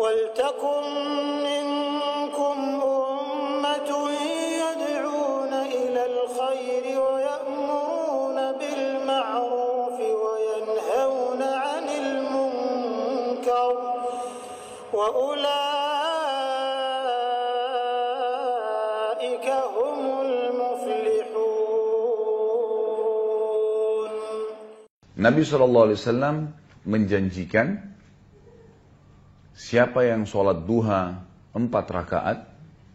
ولتكن منكم أمة يدعون إلى الخير ويأمرون بالمعروف وينهون عن المنكر وأولئك هم المفلحون. Nabi SAW menjanjikan siapa yang sholat duha empat rakaat,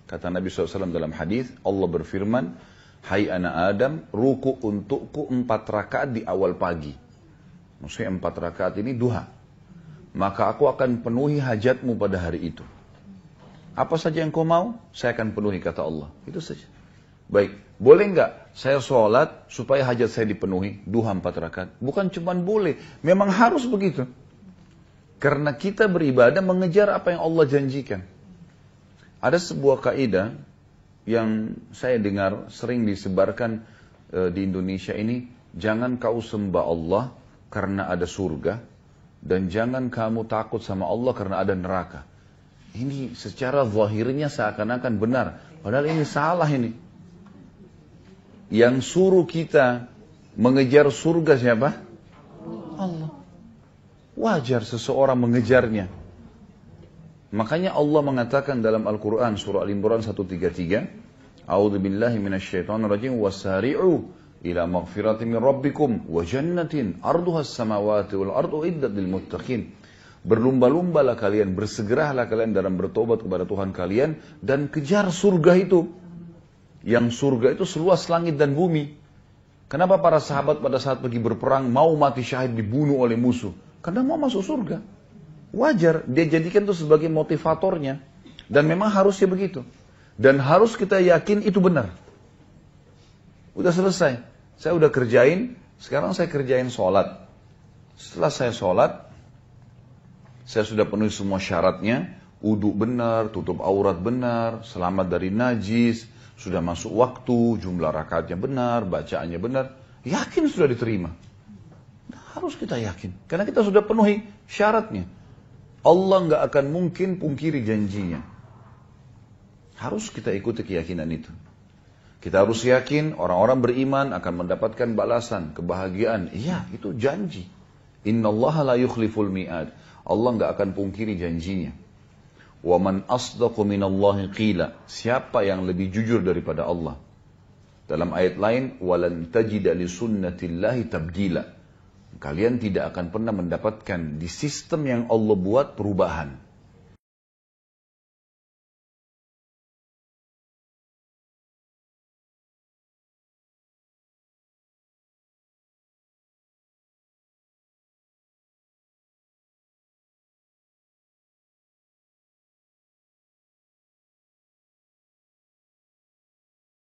kata Nabi SAW dalam hadis Allah berfirman, Hai anak Adam, ruku untukku empat rakaat di awal pagi. Maksudnya empat rakaat ini duha. Maka aku akan penuhi hajatmu pada hari itu. Apa saja yang kau mau, saya akan penuhi kata Allah. Itu saja. Baik, boleh nggak saya sholat supaya hajat saya dipenuhi? Duha empat rakaat. Bukan cuma boleh, memang harus begitu. Karena kita beribadah mengejar apa yang Allah janjikan. Ada sebuah kaidah yang saya dengar sering disebarkan e, di Indonesia ini, jangan kau sembah Allah karena ada surga dan jangan kamu takut sama Allah karena ada neraka. Ini secara zahirnya seakan-akan benar, padahal ini salah ini. Yang suruh kita mengejar surga siapa? Wajar seseorang mengejarnya. Makanya Allah mengatakan dalam Al-Quran surah Al-Imran 133, A'udhu billahi minasyaitonir rajim wasari'u ila maghfirati min rabbikum wa jannatin arduha samawati wal ardu iddat lil muttaqin. Berlumba-lumbalah kalian, bersegeralah kalian dalam bertobat kepada Tuhan kalian dan kejar surga itu. Yang surga itu seluas langit dan bumi. Kenapa para sahabat pada saat pergi berperang mau mati syahid dibunuh oleh musuh? Karena mau masuk surga. Wajar, dia jadikan itu sebagai motivatornya. Dan memang harusnya begitu. Dan harus kita yakin itu benar. Udah selesai. Saya udah kerjain, sekarang saya kerjain sholat. Setelah saya sholat, saya sudah penuhi semua syaratnya. Uduk benar, tutup aurat benar, selamat dari najis, sudah masuk waktu, jumlah rakaatnya benar, bacaannya benar. Yakin sudah diterima. Harus kita yakin. Karena kita sudah penuhi syaratnya. Allah nggak akan mungkin pungkiri janjinya. Harus kita ikuti keyakinan itu. Kita harus yakin orang-orang beriman akan mendapatkan balasan, kebahagiaan. Iya, itu janji. Inna Allah la yukhliful mi'ad. Allah nggak akan pungkiri janjinya. Wa man asdaqu minallahi qila. Siapa yang lebih jujur daripada Allah? Dalam ayat lain, walan tajida li sunnatillahi tabdila. Kalian tidak akan pernah mendapatkan di sistem yang Allah buat perubahan.